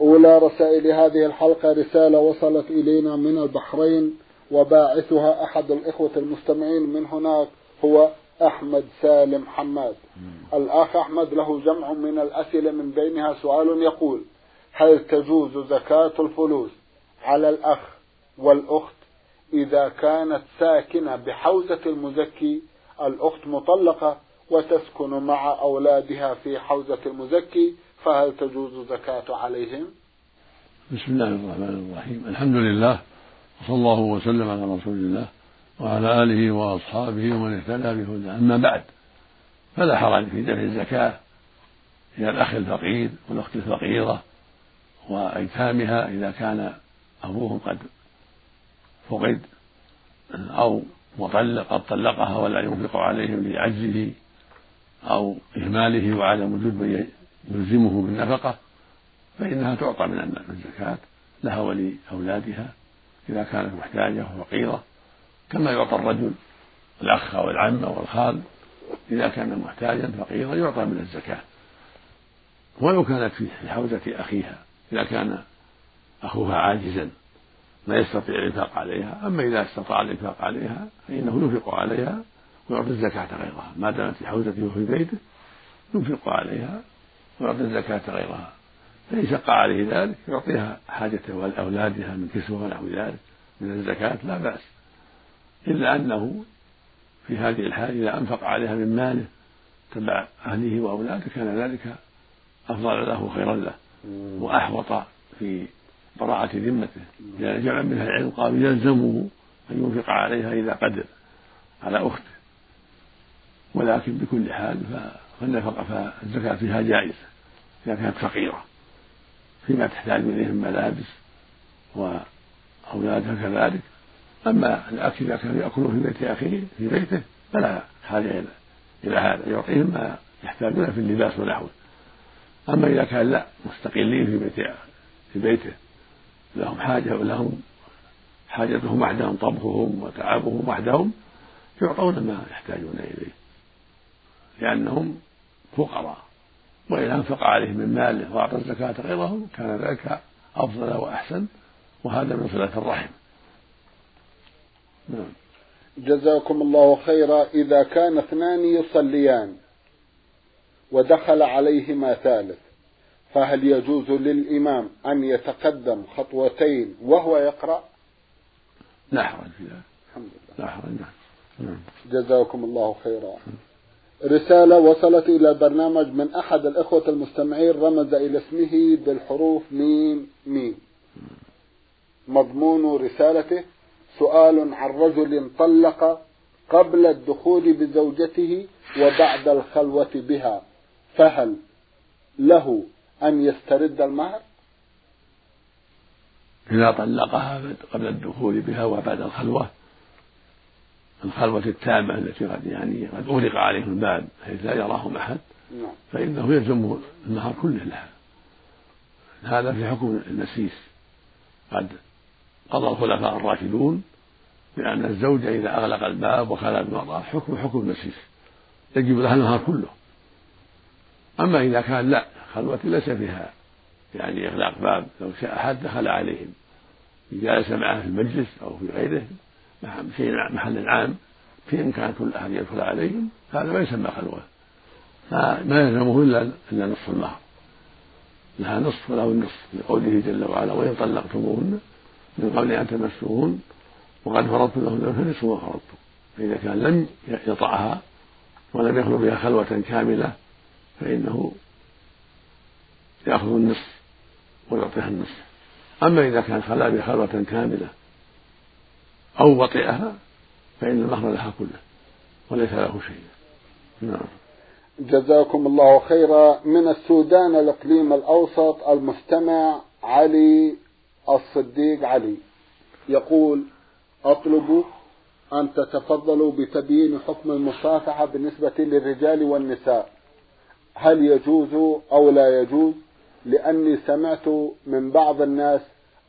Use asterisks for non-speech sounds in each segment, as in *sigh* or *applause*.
أولى رسائل هذه الحلقة رسالة وصلت إلينا من البحرين وباعثها أحد الإخوة المستمعين من هناك هو أحمد سالم حماد. الأخ أحمد له جمع من الأسئلة من بينها سؤال يقول هل تجوز زكاة الفلوس على الأخ والأخت؟ إذا كانت ساكنة بحوزة المزكي الأخت مطلقة وتسكن مع أولادها في حوزة المزكي فهل تجوز زكاة عليهم؟ بسم الله الرحمن الرحيم الحمد لله وصلى الله وسلم على رسول الله وعلى آله وأصحابه ومن اهتدى بهداه أما بعد فلا حرج في دفع الزكاة إلى الأخ الفقير والأخت الفقيرة وأيتامها إذا كان أبوهم قد فقد أو مطلق قد طلقها ولا ينفق عليهم لعجزه أو إهماله وعدم وجود من يلزمه بالنفقة فإنها تعطى من الزكاة لها ولأولادها إذا كانت محتاجة وفقيرة كما يعطى الرجل الأخ أو العم أو الخال إذا كان محتاجا فقيرا يعطى من الزكاة. ولو كانت في حوزة أخيها إذا كان أخوها عاجزا لا يستطيع الإنفاق عليها أما إذا استطاع الإنفاق عليها فإنه ينفق عليها ويعطي الزكاة غيرها. ما دامت في حوزته وفي بيته ينفق عليها ويعطي الزكاة غيرها. فإن شق عليه ذلك يعطيها حاجة أولادها من كسوة ونحو ذلك من الزكاة لا بأس. إلا أنه في هذه الحال إذا أنفق عليها من ماله تبع أهله وأولاده كان ذلك أفضل له خيرا له وأحوط في براءة ذمته. لأن جمع من العلم قالوا يلزمه أن ينفق عليها إذا قدر على أخته. ولكن بكل حال فالنفقة فالزكاة فيها جائزة. إذا كانت فقيرة. فيما تحتاج إليه من ملابس وأولادها كذلك. أما الأكل إذا كانوا يأكلون في بيت أخيه في بيته فلا حاجة إلى هذا. يعطيهم ما يحتاجون في اللباس ونحوه أما إذا كان لا مستقلين في بيت في بيته لهم حاجة ولهم حاجتهم وحدهم طبخهم وتعبهم وحدهم يعطون ما يحتاجون إليه. لأنهم فقراء. وإن أنفق عليهم من ماله وأعطى الزكاة غيرهم كان ذلك أفضل وأحسن وهذا من صلة الرحم. نعم. جزاكم الله خيرا. إذا كان اثنان يصليان ودخل عليهما ثالث فهل يجوز للإمام أن يتقدم خطوتين وهو يقرأ؟ لا حرج في ذلك الحمد لله. لا حرج نعم. جزاكم الله خيرا. رسالة وصلت إلى البرنامج من أحد الإخوة المستمعين رمز إلى اسمه بالحروف ميم ميم. مضمون رسالته سؤال عن رجل طلق قبل الدخول بزوجته وبعد الخلوة بها فهل له أن يسترد المهر؟ إذا طلقها قبل الدخول بها وبعد الخلوة الخلوة التامة التي قد يعني قد أغلق عليه الباب حيث لا يراهم أحد نعم. فإنه يلزمه المهر كله لها. هذا في حكم النسيس قد قضى الخلفاء الراشدون بأن الزوج إذا أغلق الباب وخلى بالمرأة حكم حكم النسيس يجب لها المهر كله. أما إذا كان لا خلوة ليس فيها يعني إغلاق باب لو شاء أحد دخل عليهم. جالس معه في المجلس أو في غيره في محل عام في إمكان كل أحد يدخل عليهم هذا ما يسمى خلوة. فما يلزمه إلا إلا نصف المهر لها نصف وله النصف لقوله جل وعلا وإن طلقتموهن من قبل أن تمسوهن وقد فرضتم لهن فنصف ما فرضتم. فإذا كان لم يطعها ولم يخلو بها خلوة كاملة فإنه يأخذ النصف ويعطيها النصف. أما إذا كان خلا بها خلوة كاملة أو وطئها فإن المهر لها كله وليس له شيء. نعم. جزاكم الله خيرا. من السودان الإقليم الأوسط المستمع علي الصديق علي. يقول أطلب أن تتفضلوا بتبيين حكم المصافحة بالنسبة للرجال والنساء. هل يجوز أو لا يجوز؟ لأني سمعت من بعض الناس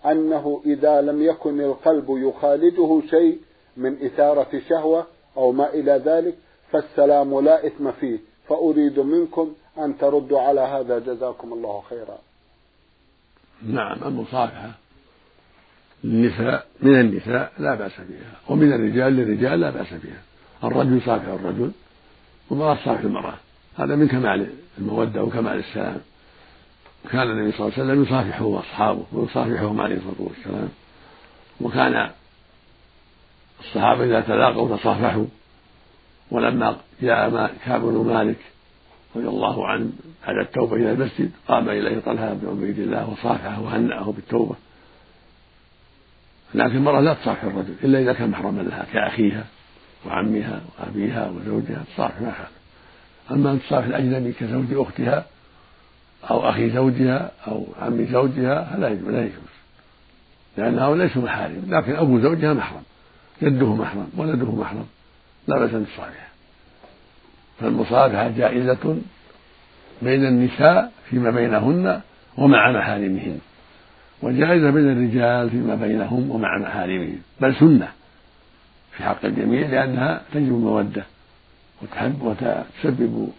أنه إذا لم يكن القلب يخالجه شيء من إثارة شهوة أو ما إلى ذلك فالسلام لا إثم فيه. فأريد منكم أن تردوا على هذا. جزاكم الله خيرا. نعم المصافحة النساء من النساء لا بأس بها ومن الرجال للرجال لا بأس بها. الرجل يصافح الرجل والمرأة تصافح المرأة هذا من كمال المودة وكمال السلام. كان النبي صلى الله عليه وسلم يصافحه أصحابه ويصافحهم عليه الصلاة والسلام. وكان الصحابة إذا تلاقوا تصافحوا ولما جاء كعب بن مالك رضي الله عنه بعد التوبة إلى المسجد قام إليه طلحة بن عبيد الله وصافحه وهنأه بالتوبة. لكن المرأة لا تصافح الرجل إلا إذا كان محرما لها كأخيها وعمها وأبيها وزوجها تصافح ما أما أن تصافح الأجنبي كزوج أختها أو أخي زوجها أو عم زوجها فلا لا يجوز. لأن هؤلاء ليسوا محارم لكن أبو زوجها محرم جده محرم ولده محرم لا بأس أن تصافح فالمصافحة جائزة بين النساء فيما بينهن ومع محارمهن وجائزة بين الرجال فيما بينهم ومع محارمهم. بل سنة في حق الجميع لأنها تجلب المودة وتحب وتسبب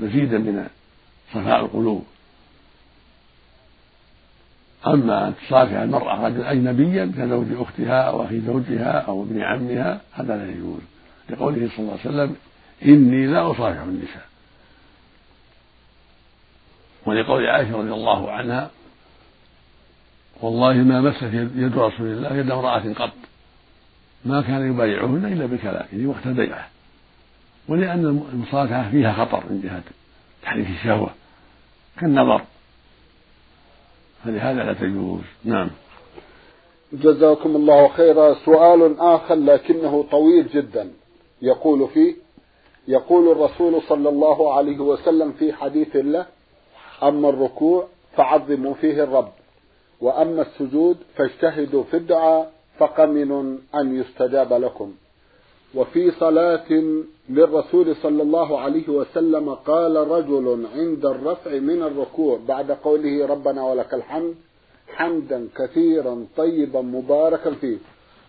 مزيدا من صفاء القلوب. أما أن تصافح المرأة رجل أجنبيا كزوج أختها أو أخي زوجها أو ابن عمها هذا لا يجوز. لقوله صلى الله عليه وسلم إني لا أصافح النساء. ولقول عائشة رضي الله عنها والله ما مست يد رسول الله يد امرأة قط. ما كان يبايعهن إلا بالكلام وقت البيعة. ولأن المصافحة فيها خطر من جهة تحريك الشهوة. كالنظر. فلهذا لا تجوز. نعم. جزاكم الله خيرا. سؤال آخر لكنه طويل جدا. يقول فيه يقول الرسول صلى الله عليه وسلم في حديث له أما الركوع فعظموا فيه الرب وأما السجود فاجتهدوا في الدعاء فقمن أن يستجاب لكم. وفي صلاة للرسول صلى الله عليه وسلم قال رجل عند الرفع من الركوع بعد قوله ربنا ولك الحمد حمدا كثيرا طيبا مباركا فيه.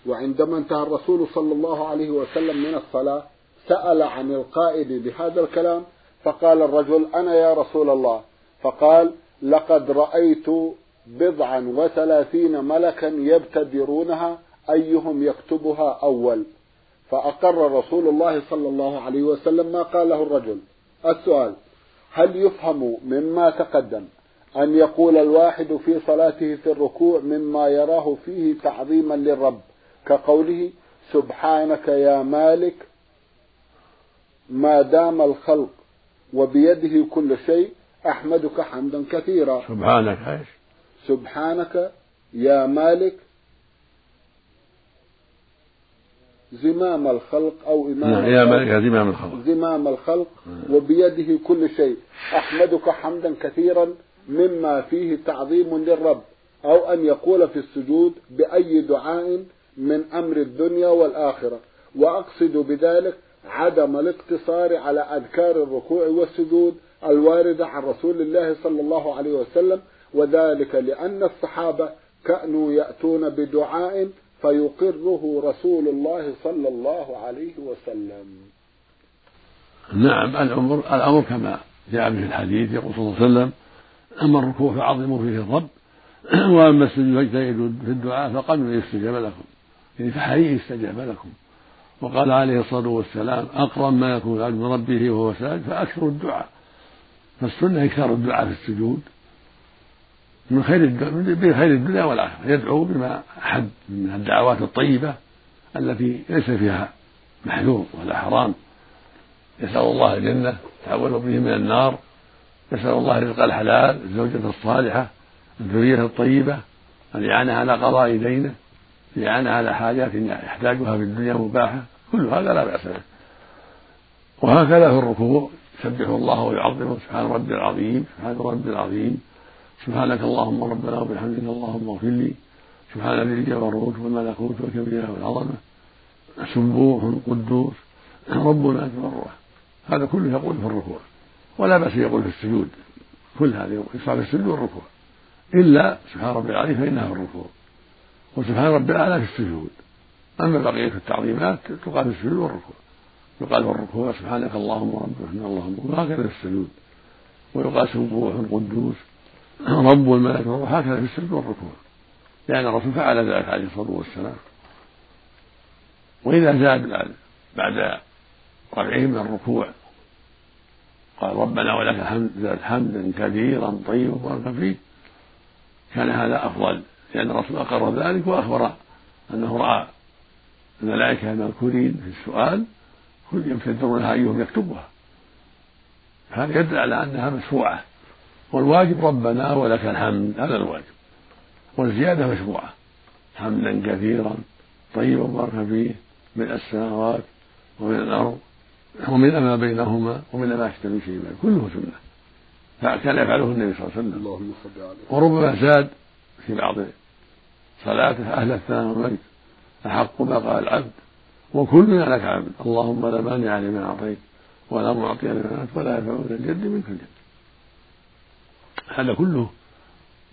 وعندما انتهى الرسول صلى الله عليه وسلم من الصلاة سأل عن القائل بهذا الكلام فقال الرجل أنا يا رسول الله. فقال لقد رأيت بضعا وثلاثين ملكا يبتدرونها أيهم يكتبها أول؟ فأقر رسول الله صلى الله عليه وسلم ما قاله الرجل. السؤال هل يفهم مما تقدم أن يقول الواحد في صلاته في الركوع مما يراه فيه تعظيما للرب كقوله سبحانك يا مالك ما دام الخلق وبيده كل شيء أحمدك حمدا كثيرا. سبحانك إيش؟ سبحانك يا مالك زمام الخلق أو إمام نعم يا مالك زمام الخلق. زمام الخلق وبيده كل شيء. أحمدك حمدا كثيرا مما فيه تعظيم للرب أو أن يقول في السجود بأي دعاء من أمر الدنيا والآخرة. وأقصد بذلك عدم الاقتصار على أذكار الركوع والسجود الواردة عن رسول الله صلى الله عليه وسلم وذلك لأن الصحابة كانوا يأتون بدعاء فيقره رسول الله صلى الله عليه وسلم. نعم الأمر الأمر كما جاء به الحديث يقول صلى الله عليه وسلم أما الركوع فعظموا فيه الرب *clears throat* وأما السجود فاجتهدوا في الدعاء فقبلوا يستجاب لكم. يعني فحري يستجاب لكم. وقال عليه الصلاة والسلام أقرب ما يكون العبد من ربه وهو ساجد فأكثر الدعاء. فالسنة إكثار الدعاء في السجود. من خير بخير الدنيا والآخرة يدعو بما أحب من الدعوات الطيبة التي ليس فيها محذور ولا حرام. يسأل الله الجنة تعوذ به من النار. يسأل الله رزق الحلال الزوجة الصالحة الذرية الطيبة الإعانة على قضاء دينه الإعانة على حاجات يحتاجها في الدنيا مباحة. كل هذا لا بأس به. وهكذا في الركوع يسبح الله ويعظمه سبحان ربي العظيم سبحان ربي العظيم. سبحانك اللهم ربنا وبحمدك اللهم اغفر لي. سبحان ذي الجبروت والملكوت والكبيرة والعظمة. سبوح قدوس ربنا أكبر. هذا كله يقول في الركوع. ولا بأس يقول في السجود. كل هذا يشرع في السجود والركوع. إلا سبحان ربي العظيم فإنها في الركوع. وسبحان ربي الأعلى في السجود. أما بقية التعظيمات تقال في السجود والركوع. يقال في الركوع سبحانك اللهم ربنا اللهم وهكذا في السجود. ويقال سبوح قدوس رب الملائكة وهكذا في السجود والركوع لأن الرسول فعل ذلك عليه الصلاة والسلام. وإذا زاد بعد بعد رفعه من الركوع قال ربنا ولك الحمد زاد حمدا كثيرا طيبا مباركا فيه كان هذا أفضل. لأن الرسول أقر ذلك وأخبر أنه رأى الملائكة المذكورين في السؤال يمتدرونها أيهم يكتبها. هذا يدل على أنها مشروعة. والواجب ربنا ولك الحمد هذا الواجب. والزيادة مشروعة. حمدا كثيرا طيبا مباركا فيه من السماوات ومن الأرض ومن ما بينهما ومن ما يشتبه شيء كله سنة. فكان يفعله النبي صلى الله عليه وسلم. اللهم صل عليه وربما زاد في بعض صلاته أهل الثناء والمجد. أحق ما قال العبد وكلنا لك عبد. اللهم لا مانع لمن أعطيت ولا معطي لمن أعطيت ولا ينفع ذا الجد منك الجد هذا كله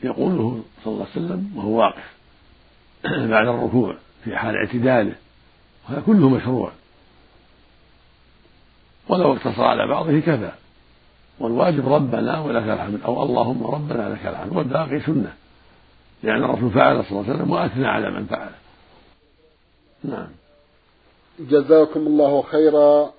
يقوله صلى الله عليه وسلم وهو واقف *clears throat* بعد الركوع في حال اعتداله. وهذا كله مشروع. ولو اقتصر على بعضه كفى. والواجب ربنا ولك الحمد أو اللهم ربنا لك الحمد والباقي سنة. لأن الرسول فعل صلى الله عليه وسلم وأثنى على من فعل نعم. جزاكم الله خيرا.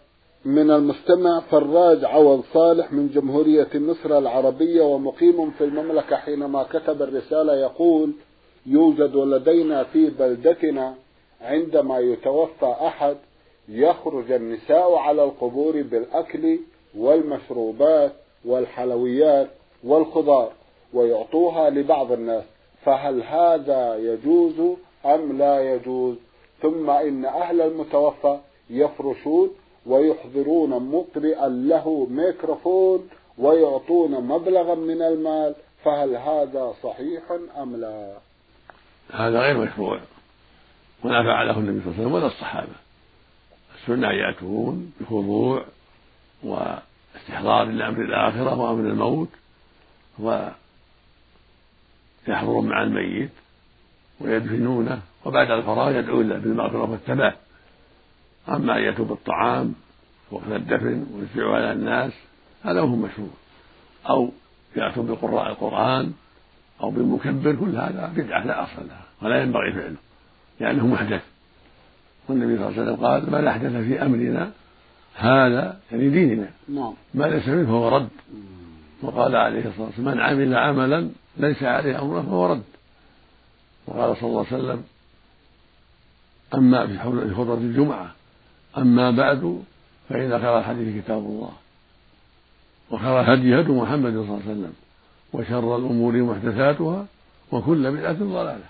من المستمع فراج عوض صالح من جمهورية مصر العربية ومقيم في المملكة حينما كتب الرسالة يقول يوجد لدينا في بلدتنا عندما يتوفى أحد يخرج النساء على القبور بالأكل والمشروبات والحلويات والخضار ويعطوها لبعض الناس فهل هذا يجوز أم لا يجوز؟ ثم إن أهل المتوفى يفرشون ويحضرون مقرئا له ميكروفون ويعطون مبلغا من المال فهل هذا صحيح أم لا؟ هذا غير مشروع. ولا فعله النبي صلى الله عليه وسلم ولا الصحابة. السنة يأتون بخضوع واستحضار لأمر الآخرة وأمر الموت ويحضرون مع الميت ويدفنونه وبعد الفراغ يدعون له بالمغفرة والثبات أما أن يأتوا بالطعام وقت الدفن ويوزعوا على الناس هذا هو مشروع. أو يأتوا بقراء القرآن أو بالمكبر كل هذا بدعة لا أصل لها ولا ينبغي فعله لأنه محدث. والنبي صلى الله عليه وسلم قال من أحدث في أمرنا هذا يعني ديننا. نعم. ما ليس منه فهو رد. وقال عليه الصلاة والسلام من عمل عملا ليس عليه أمره فهو رد. وقال صلى الله عليه وسلم أما في خطبة الجمعة أما بعد فإن خير الحديث كتاب الله وخير الهدي هدي محمد صلى الله عليه وسلم وشر الأمور محدثاتها وكل بدعة ضلالة.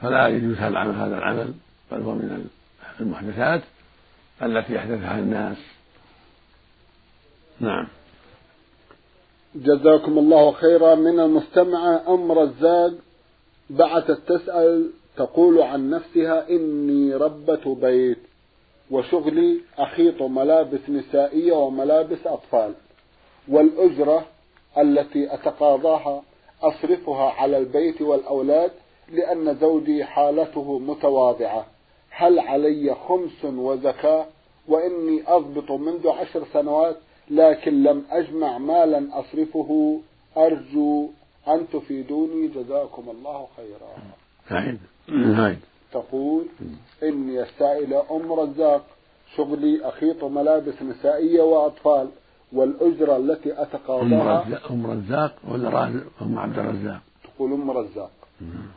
فلا يجوز العمل هذا العمل بل هو من المحدثات التي أحدثها الناس. نعم. جزاكم الله خيرا. من المستمعة أم رزاق بعثت تسأل تقول عن نفسها إني ربة بيت. وشغلي أخيط ملابس نسائية وملابس أطفال والأجرة التي أتقاضاها أصرفها على البيت والأولاد لأن زوجي حالته متواضعة. هل علي خمس وزكاة؟ وإني أضبط منذ عشر سنوات لكن لم أجمع مالا أصرفه. أرجو أن تفيدوني. جزاكم الله خيرا. هاي. تقول إني السائلة أم رزاق شغلي أخيط ملابس نسائية وأطفال والأجرة التي أتقاضاها أم رزاق ولا أم عبد الرزاق؟ تقول أم رزاق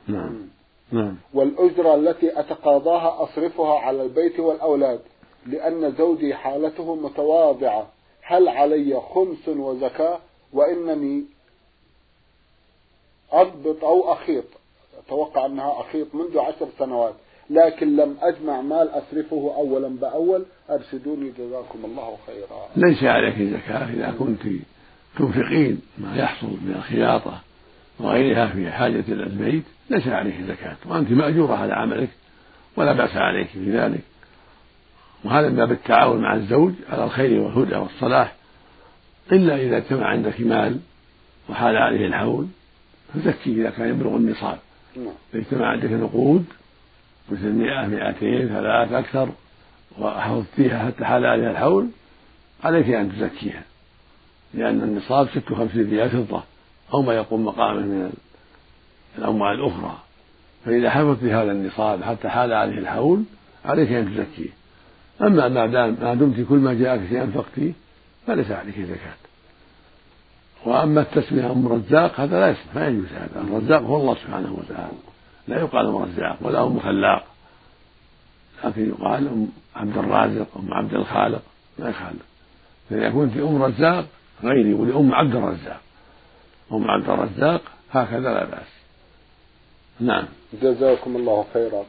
نعم. نعم. والأجرة التي أتقاضاها أصرفها على البيت والأولاد لأن زوجي حالته متواضعة. هل علي خمس وزكاة؟ وإنني أضبط أو أخيط. أتوقع أنها أخيط منذ عشر سنوات لكن لم أجمع مال أصرفه أولا بأول. أرشدوني جزاكم الله خيرا. ليس عليك زكاة إذا كنت تنفقين ما يحصل من الخياطة وغيرها في حاجة إلى البيت ليس عليه زكاة وأنت مأجورة على عملك ولا بأس عليك في ذلك. وهذا من باب التعاون مع الزوج على الخير والهدى والصلاح. إلا إذا اجتمع عندك مال وحال عليه الحول فزكي إذا كان يبلغ النصاب. اجتمع عندك نقود مثل مئة مئتين ثلاث أكثر وحفظت فيها حتى حال عليها الحول عليك أن تزكيها لأن النصاب ست وخمسين ريال فضة أو ما يقوم مقامه من الأموال الأخرى. فإذا حفظت هذا النصاب حتى حال عليه الحول عليك أن تزكيه. أما ما دام ما دمت كل ما جاءك شيئا أنفقتيه فليس عليك زكاة. وأما التسمية أم رزاق هذا لا يصح ما يجوز هذا. الرزاق هو الله سبحانه وتعالى. لا يقال أم رزاق ولا أم خلاق لكن يقال أم عبد الرازق أم عبد الخالق ما يخالف. فإذا كنت أم رزاق غيري ولأم عبد الرزاق. أم عبد الرزاق هكذا لا بأس. نعم. جزاكم الله خيرا.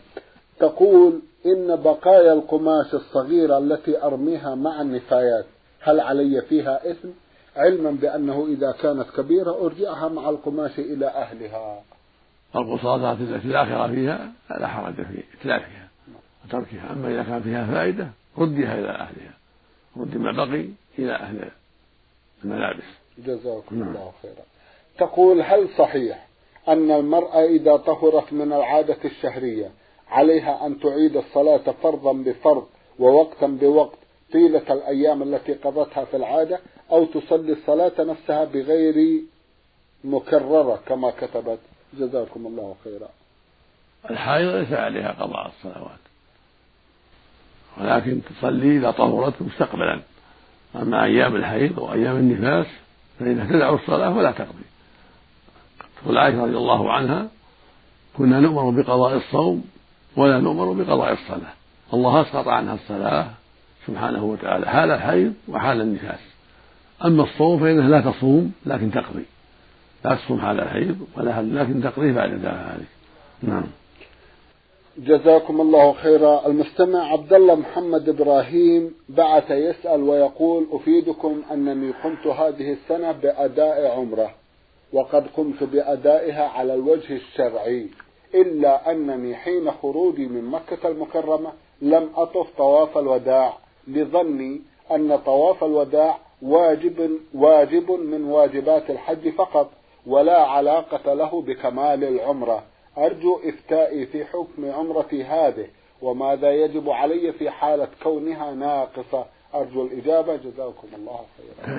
تقول إن بقايا القماش الصغيرة التي أرميها مع النفايات هل علي فيها إثم؟ علما بأنه إذا كانت كبيرة أرجعها مع القماش إلى أهلها. القصاصات التي لا خير فيها لا حرج في إتلافها وتركها. أما إذا كان فيها فائدة ردها إلى أهلها. رد ما بقي إلى أهل الملابس. جزاكم نعم. الله خيرا. تقول هل صحيح أن المرأة إذا طهرت من العادة الشهرية عليها أن تعيد الصلاة فرضا بفرض ووقتا بوقت طيلة الأيام التي قضتها في العادة أو تصلي الصلاة نفسها بغير مكررة كما كتبت. جزاكم الله خيرا. الحائض ليس عليها قضاء الصلوات. ولكن تصلي إذا طهرت مستقبلا. أما أيام الحيض وأيام النفاس فإنها تدع الصلاة ولا تقضي. تقول عائشة رضي الله عنها كنا نؤمر بقضاء الصوم ولا نؤمر بقضاء الصلاة. الله أسقط عنها الصلاة. سبحانه وتعالى حال الحيض وحال النفاس أما الصوم فإنها لا تصوم لكن تقضي. لا تصوم حال الحيض ولا لكن تقضي بعد ذلك. نعم. جزاكم الله خيرا. المستمع عبد الله محمد إبراهيم بعث يسأل ويقول أفيدكم أنني قمت هذه السنة بأداء عمرة وقد قمت بأدائها على الوجه الشرعي إلا أنني حين خروجي من مكة المكرمة لم أطف طواف الوداع. لظني أن طواف الوداع واجب واجب من واجبات الحج فقط ولا علاقة له بكمال العمرة. أرجو إفتائي في حكم عمرتي هذه وماذا يجب علي في حالة كونها ناقصة؟ أرجو الإجابة. جزاكم الله خيرا.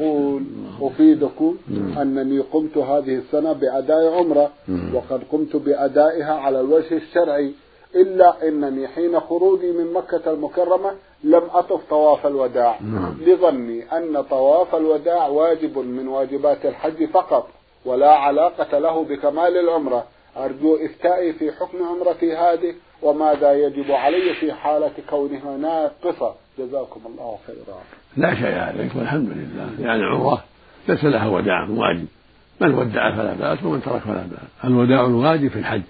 يقول أفيدكم نعم. أنني قمت هذه السنة بأداء عمرة نعم. وقد قمت بأدائها على الوجه الشرعي إلا أنني حين خروجي من مكة المكرمة لم أطف طواف الوداع. نعم. لظني أن طواف الوداع واجب من واجبات الحج فقط ولا علاقة له بكمال العمرة. أرجو إفتائي في حكم عمرتي هذه وماذا يجب علي في حالة كونها ناقصة. جزاكم الله خيرا. لا شيء عليك والحمد لله. يعني العمرة ليس لها وداع واجب. من ودع فلا بأس ومن ترك فلا بأس. الوداع الواجب في الحج.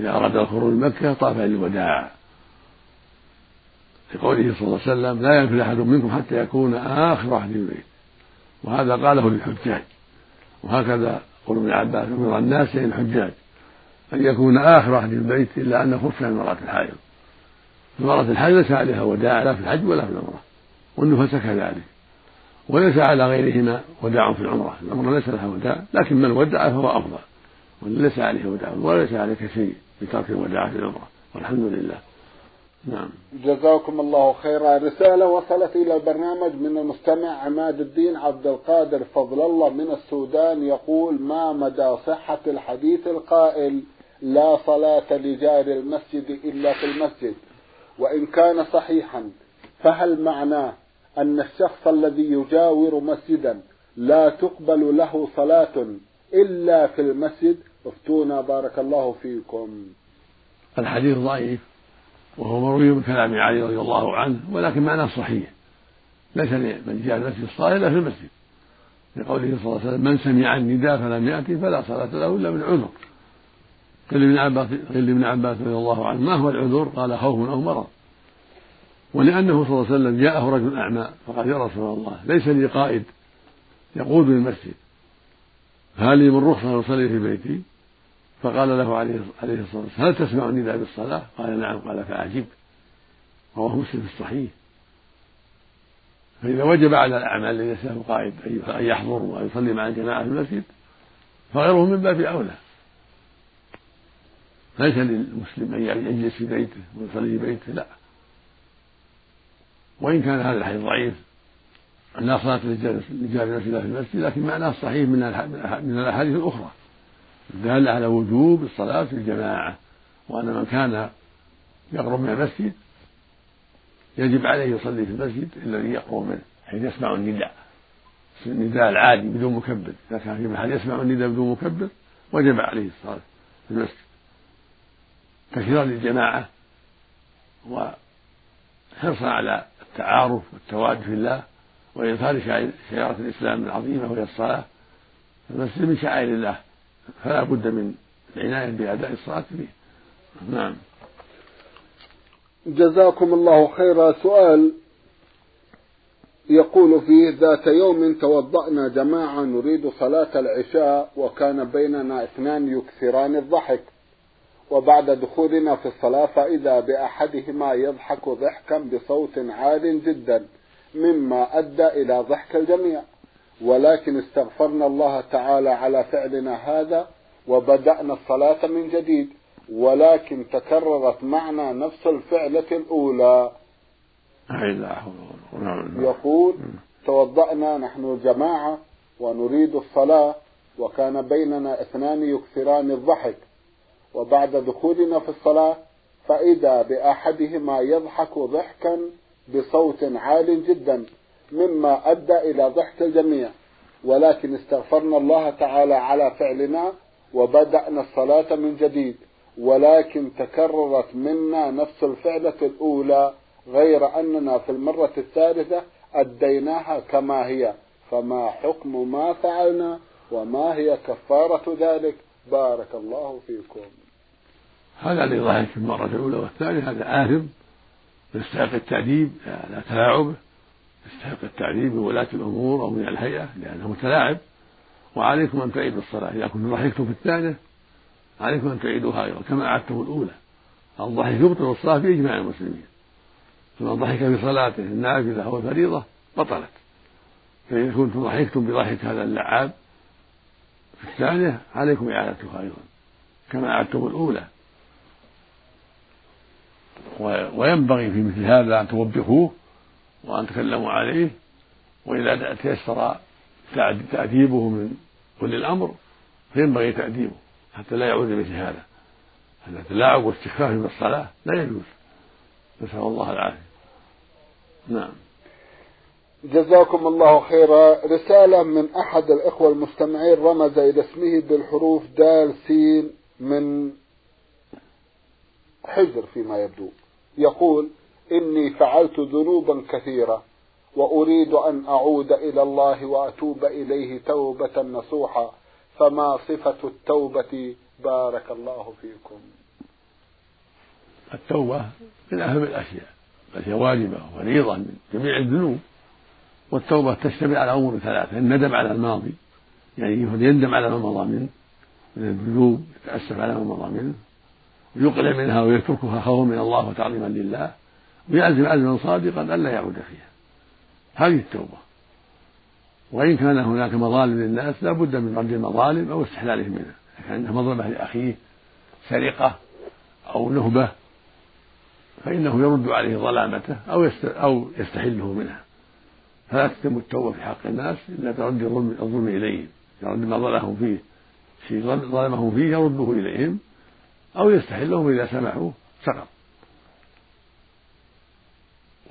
إذا أراد الخروج من مكة طاف للوداع لقوله صلى الله عليه وسلم لا ينفذ أحد منكم حتى يكون آخر عهد البيت وهذا قاله للحجاج. وهكذا قول ابن عباس أمر الناس الحجاج. أن يكون آخر عهد البيت إلا أن خف عن المراه الحائض. المراه الحائض ليس عليها وداع لا في الحج ولا في العمرة. والنفس كذلك. وليس على غيرهما وداع في العمرة. العمرة ليس لها وداع لكن من ودع فهو أفضل. وليس عليه وداع وليس عليك شيء. بترك الوداع في العمره والحمد لله. نعم. جزاكم الله خيرا. رسالة وصلت إلى البرنامج من المستمع عماد الدين عبد القادر فضل الله من السودان يقول ما مدى صحة الحديث القائل لا صلاة لجار المسجد إلا في المسجد وإن كان صحيحا فهل معناه أن الشخص الذي يجاور مسجدا لا تقبل له صلاة إلا في المسجد؟ افتونا بارك الله فيكم. الحديث ضعيف وهو مروي من كلام علي رضي الله عنه ولكن معناه صحيح. ليس لمن جاء المسجد الصالح إلا في المسجد. لقوله صلى الله عليه وسلم من سمع النداء فلم يأتي فلا صلاة له إلا من عذر. قيل لابن عباس قيل لابن عباس رضي الله عنه ما هو العذر؟ قال خوف أو مرض. ولأنه صلى الله عليه وسلم جاءه رجل أعمى فقال يا رسول الله ليس لي قائد يقود المسجد هل لي من رخصة أصلي في بيتي؟ فقال له عليه عليه الصلاة والسلام هل تسمع النداء بالصلاة؟ قال نعم. قال فأعجب رواه مسلم في الصحيح. فإذا وجب على الأعمال التي له قائد أن يحضر ويصلي مع الجماعة في المسجد فغيره من باب أولى. ليس للمسلم أن يجلس في بيته ويصلي في بيته لا. وإن كان هذا الحديث ضعيف لا صلاة نفسه في المسجد لكن معناه صحيح من من الأحاديث الأخرى. الدالة على وجوب الصلاة في الجماعة وأن من كان يقرب من المسجد يجب عليه يصلي في المسجد الذي يقرب منه حيث يسمع النداء. النداء العادي بدون مكبر إذا كان في محل يسمع النداء بدون مكبر وجب عليه الصلاة في المسجد. تكثيرا للجماعة وحرصا على التعارف والتواد في الله وإظهار شعيرة الإسلام العظيمة وهي الصلاة. المسجد من شعائر الله. فلا بد من العناية بأداء الصلاة فيه. نعم. جزاكم الله خيرا سؤال يقول فيه ذات يوم توضأنا جماعة نريد صلاة العشاء وكان بيننا اثنان يكثران الضحك وبعد دخولنا في الصلاة فإذا بأحدهما يضحك ضحكا بصوت عال جدا مما أدى إلى ضحك الجميع. ولكن استغفرنا الله تعالى على فعلنا هذا وبدأنا الصلاة من جديد. ولكن تكررت معنا نفس الفعلة الأولى. يقول توضأنا نحن جماعة ونريد الصلاة وكان بيننا اثنان يكثران الضحك. وبعد دخولنا في الصلاة فإذا بأحدهما يضحك ضحكا بصوت عال جدا. مما أدى إلى ضحك الجميع. ولكن استغفرنا الله تعالى على فعلنا وبدأنا الصلاة من جديد. ولكن تكررت منا نفس الفعلة الأولى غير أننا في المرة الثالثة أديناها كما هي. فما حكم ما فعلنا وما هي كفارة ذلك؟ بارك الله فيكم. هذا الذي ضحك في المرة الأولى والثانية هذا آثم يستحق التأديب لا تلاعبه يستحق التعذيب من ولاة الأمور أو من الهيئة لأنه متلاعب. وعليكم أن تعيدوا الصلاة. إذا كنتم ضحكتم في الثانية عليكم أن تعيدوها أيضا كما أعدتم الأولى. الضحك يبطل الصلاة في إجماع المسلمين. فمن ضحك في صلاته النافلة أو الفريضة بطلت. فإذا كنتم ضحكتم بضحك هذا اللعاب في الثانية عليكم إعادتها أيضا كما أعدتم الأولى. وينبغي في مثل هذا أن توبخوه. وأن تكلموا عليه وإذا تيسر تأديبه من أولي الأمر فينبغي تأديبه حتى لا يعود مثل هذا هذا التلاعب واستخفاف بالصلاة لا يجوز. نسأل الله العافية. نعم. جزاكم الله خيرا. رسالة من أحد الإخوة المستمعين رمز إلى اسمه بالحروف دال سين من حجر فيما يبدو. يقول إني فعلت ذنوبا كثيرة وأريد أن أعود إلى الله وأتوب إليه توبة نصوحا. فما صفة التوبة؟ بارك الله فيكم. التوبة من أهم الأشياء بل هي واجبة وفريضة من جميع الذنوب. والتوبة تشتمل على أمور ثلاثة الندم على الماضي يعني يندم على ما مضى منه من الذنوب يتأسف على ما مضى منه ويقلع منها ويتركها خوفا من الله وتعظيما لله. ويعزم عزما صادقا ألا يعود فيها. هذه التوبة. وإن كان هناك مظالم للناس لا بد من رد المظالم أو استحلالهم منها. إذا كان مظلمة لأخيه سرقة أو نهبة فإنه يرد عليه ظلامته أو أو يستحله منها. فلا تتم التوبة في حق الناس إلا برد الظلم, الظلم إليهم. يرد ما ظلمهم فيه شيء ظلمهم فيه يرده إليهم أو يستحلهم إذا سمحوا سقط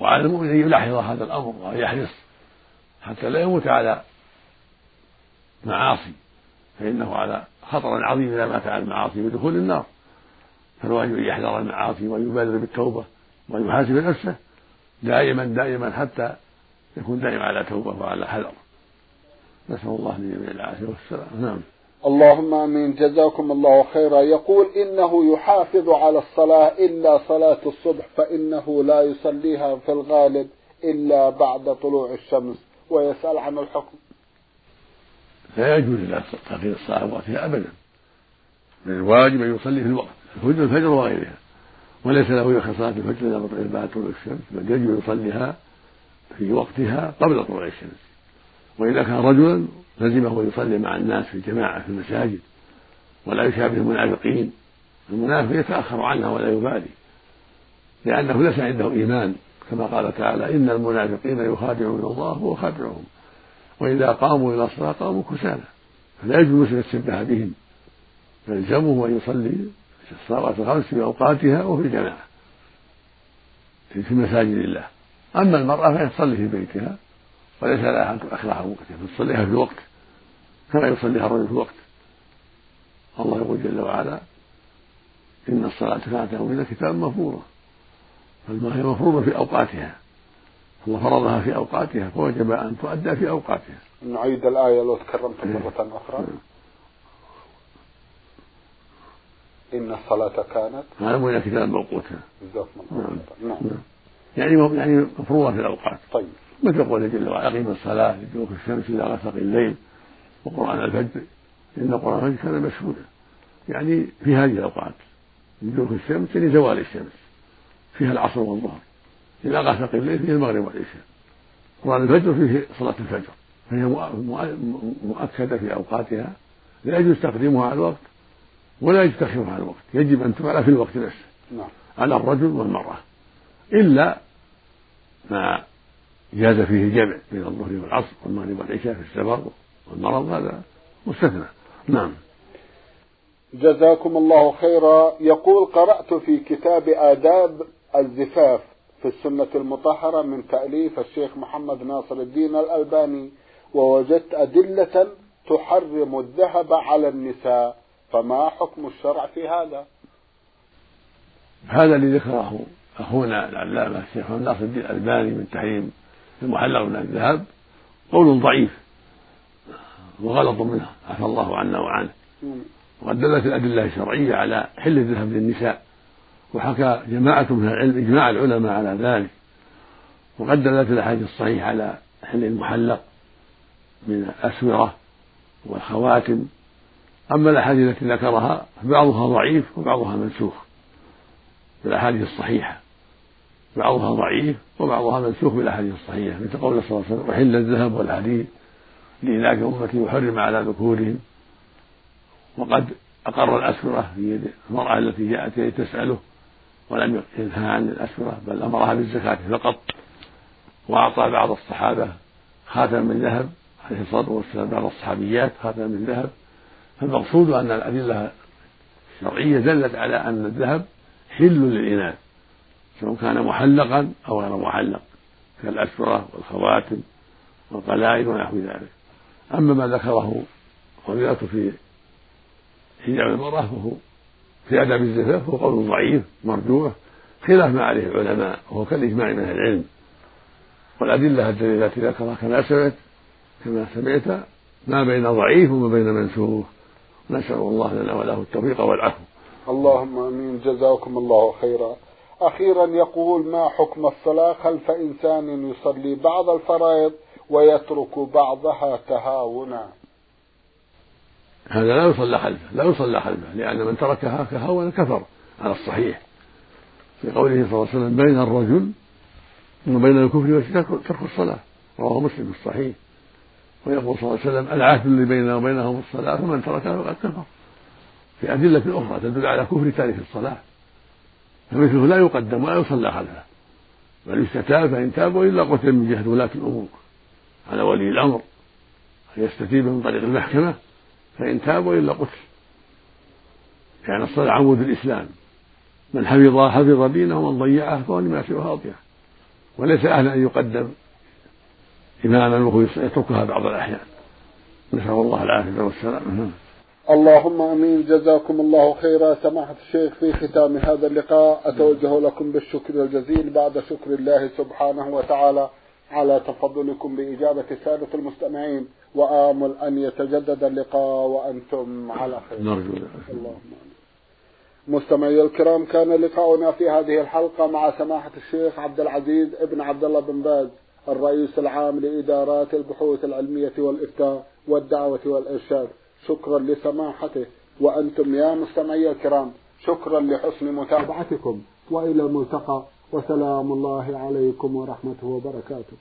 وعلى المؤمن أن يلاحظ هذا الأمر وأن يحرص حتى لا يموت على معاصي فإنه على خطر عظيم إذا مات على المعاصي بدخول النار. فالواجب أن يحذر المعاصي ويبادر بالتوبة ويحاسب نفسه دائما دائما حتى يكون دائما على توبة وعلى حذر. نسأل الله لجميع العافية والسلام. نعم. اللهم آمين. جزاكم الله خيرا. يقول إنه يحافظ على الصلاة إلا صلاة الصبح فإنه لا يصليها في الغالب إلا بعد طلوع الشمس. ويسأل عن الحكم. لا يجوز له تأخير الصلاة وقتها أبدا. بل الواجب أن يصلي في الوقت. الفجر الفجر وغيرها. وليس له يؤخر صلاة الفجر إلى بعد طلوع الشمس. بل يجب يصليها في وقتها قبل طلوع الشمس. وإذا كان رجلا لزمه يصلي مع الناس في الجماعة في المساجد ولا يشابه المنافقين. المنافق يتأخر عنها ولا يبالي لأنه ليس عنده إيمان كما قال تعالى إن المنافقين يخادعون الله وهو خادعهم وإذا قاموا إلى الصلاة قاموا كسالى. فلا يجوز أن يتشبه بهم يلزمه أن يصلي الصلوات الخمس في أوقاتها وفي الجماعة في مساجد الله أما المرأة فهي تصلي في بيتها وليس لها أن تؤخرها عن وقتها تصليها في الوقت كما يصليها الرجل في الوقت الله يقول جل وعلا إن الصلاة كانت من كتاب مفروضة. فالما هي مفروضة في أوقاتها. الله فرضها في أوقاتها فوجب أن تؤدى في أوقاتها. نعيد الآية لو تكرمت مرة أخرى. نعم. إن الصلاة كانت هذا من كتاب موقوتها جزاكم الله نعم. نعم. يعني يعني مفروضة في الأوقات. طيب. مثل قوله جل وعلا أقيم الصلاة لدلوك الشمس إلى غسق الليل وقرآن الفجر إن قرآن الفجر كان مشهودا. يعني في هذه الأوقات لدلوك الشمس يعني زوال الشمس فيها العصر والظهر إلى غسق الليل فيه المغرب والعشاء. قرآن الفجر فيه صلاة الفجر فهي مؤكدة في أوقاتها لا يجوز تقديمها على الوقت ولا يجوز تأخيرها على الوقت يجب أن تفعل في الوقت نفسه. نعم. على الرجل والمرأة. إلا ما جاز فيه الجمع بين الظهر والعصر والمغرب والعشاء في السفر والمرض هذا مستثنى. نعم. جزاكم الله خيرا. يقول قرأت في كتاب آداب الزفاف في السنة المطهرة من تأليف الشيخ محمد ناصر الدين الألباني ووجدت أدلة تحرم الذهب على النساء. فما حكم الشرع في هذا؟ هذا اللي ذكره أخونا العلامة الشيخ محمد ناصر الدين الألباني من تحريم المحلق من الذهب قول ضعيف. وغلط منه عفى الله عنا وعنه. وقد دلت الأدلة الشرعية على حل الذهب للنساء وحكى جماعة من العلم إجماع العلماء على ذلك. وقد دلت الأحاديث الصحيحة على حل المحلق من الأسورة والخواتم. أما الأحاديث التي ذكرها فبعضها ضعيف وبعضها منسوخ. بالأحاديث الصحيحة. بعضها ضعيف وبعضها منسوخ بالأحاديث الصحيحة مثل قول صلى الله عليه وسلم وحل الذهب والحديد لإلاك أمتي وحرم على ذكورهم. وقد أقر الأسورة في يد المرأة التي جاءت إليه تسأله ولم ينهى عن الأسورة بل أمرها بالزكاة فقط. وأعطى بعض الصحابة خاتم من ذهب عليه الصلاة والسلام بعض الصحابيات خاتم من ذهب. فالمقصود أن الأدلة الشرعية دلت على أن الذهب حل للإناث. سواء كان محلقا أو غير محلق كالأسورة والخواتم والقلائد ونحو ذلك. أما ما ذكره فضيلة في حجاب المرأة فهو في آداب الزفاف هو قول ضعيف مرجوح خلاف ما عليه العلماء وهو كالإجماع من أهل العلم. والأدلة الدليلة التي ذكرها كما سمعت كما سمعت ما بين ضعيف وما بين منسوخ. نسأل الله لنا وله التوفيق والعفو. اللهم آمين. جزاكم الله خيرا. أخيرا يقول ما حكم الصلاة خلف إنسان يصلي بعض الفرائض ويترك بعضها تهاونا. هذا لا يصلى خلفه لا يصلى خلفه لأن من تركها تهاونا كفر على الصحيح. في قوله صلى الله عليه وسلم بين الرجل وبين الكفر والشرك ترك الصلاة رواه مسلم في الصحيح. ويقول صلى الله عليه وسلم العهد اللي بيننا وبينهم الصلاة فمن تركها فقد كفر. في أدلة أخرى تدل على كفر تارك الصلاة. فمثله لا يقدم ولا يصلى خلفه. بل يستتاب فإن تاب وإلا قتل من جهة ولاة الأمور. على ولي الأمر. أن يستتيب من طريق المحكمة؟ فإن تاب وإلا قتل. يعني الصلاة عمود الإسلام. من حفظها حفظ دينه ومن ضيعه فهو لما سواه أضيع وليس أهلا أن يقدم إماما وهو يتركها بعض الأحيان. نسأل الله العافية والسلامة. اللهم أمين. جزاكم الله خيرا. سماحة الشيخ في ختام هذا اللقاء أتوجه لكم بالشكر الجزيل بعد شكر الله سبحانه وتعالى على تفضلكم بإجابة سادة المستمعين وآمل أن يتجدد اللقاء وأنتم على خير. نرجو اللهم مستمعي الكرام كان لقاؤنا في هذه الحلقة مع سماحة الشيخ عبد العزيز ابن عبد الله بن باز الرئيس العام لإدارات البحوث العلمية والإفتاء والدعوة والإرشاد. شكرا لسماحته. وأنتم يا مستمعي الكرام شكرا لحسن متابعتكم. وإلى الملتقى وسلام الله عليكم ورحمته وبركاته.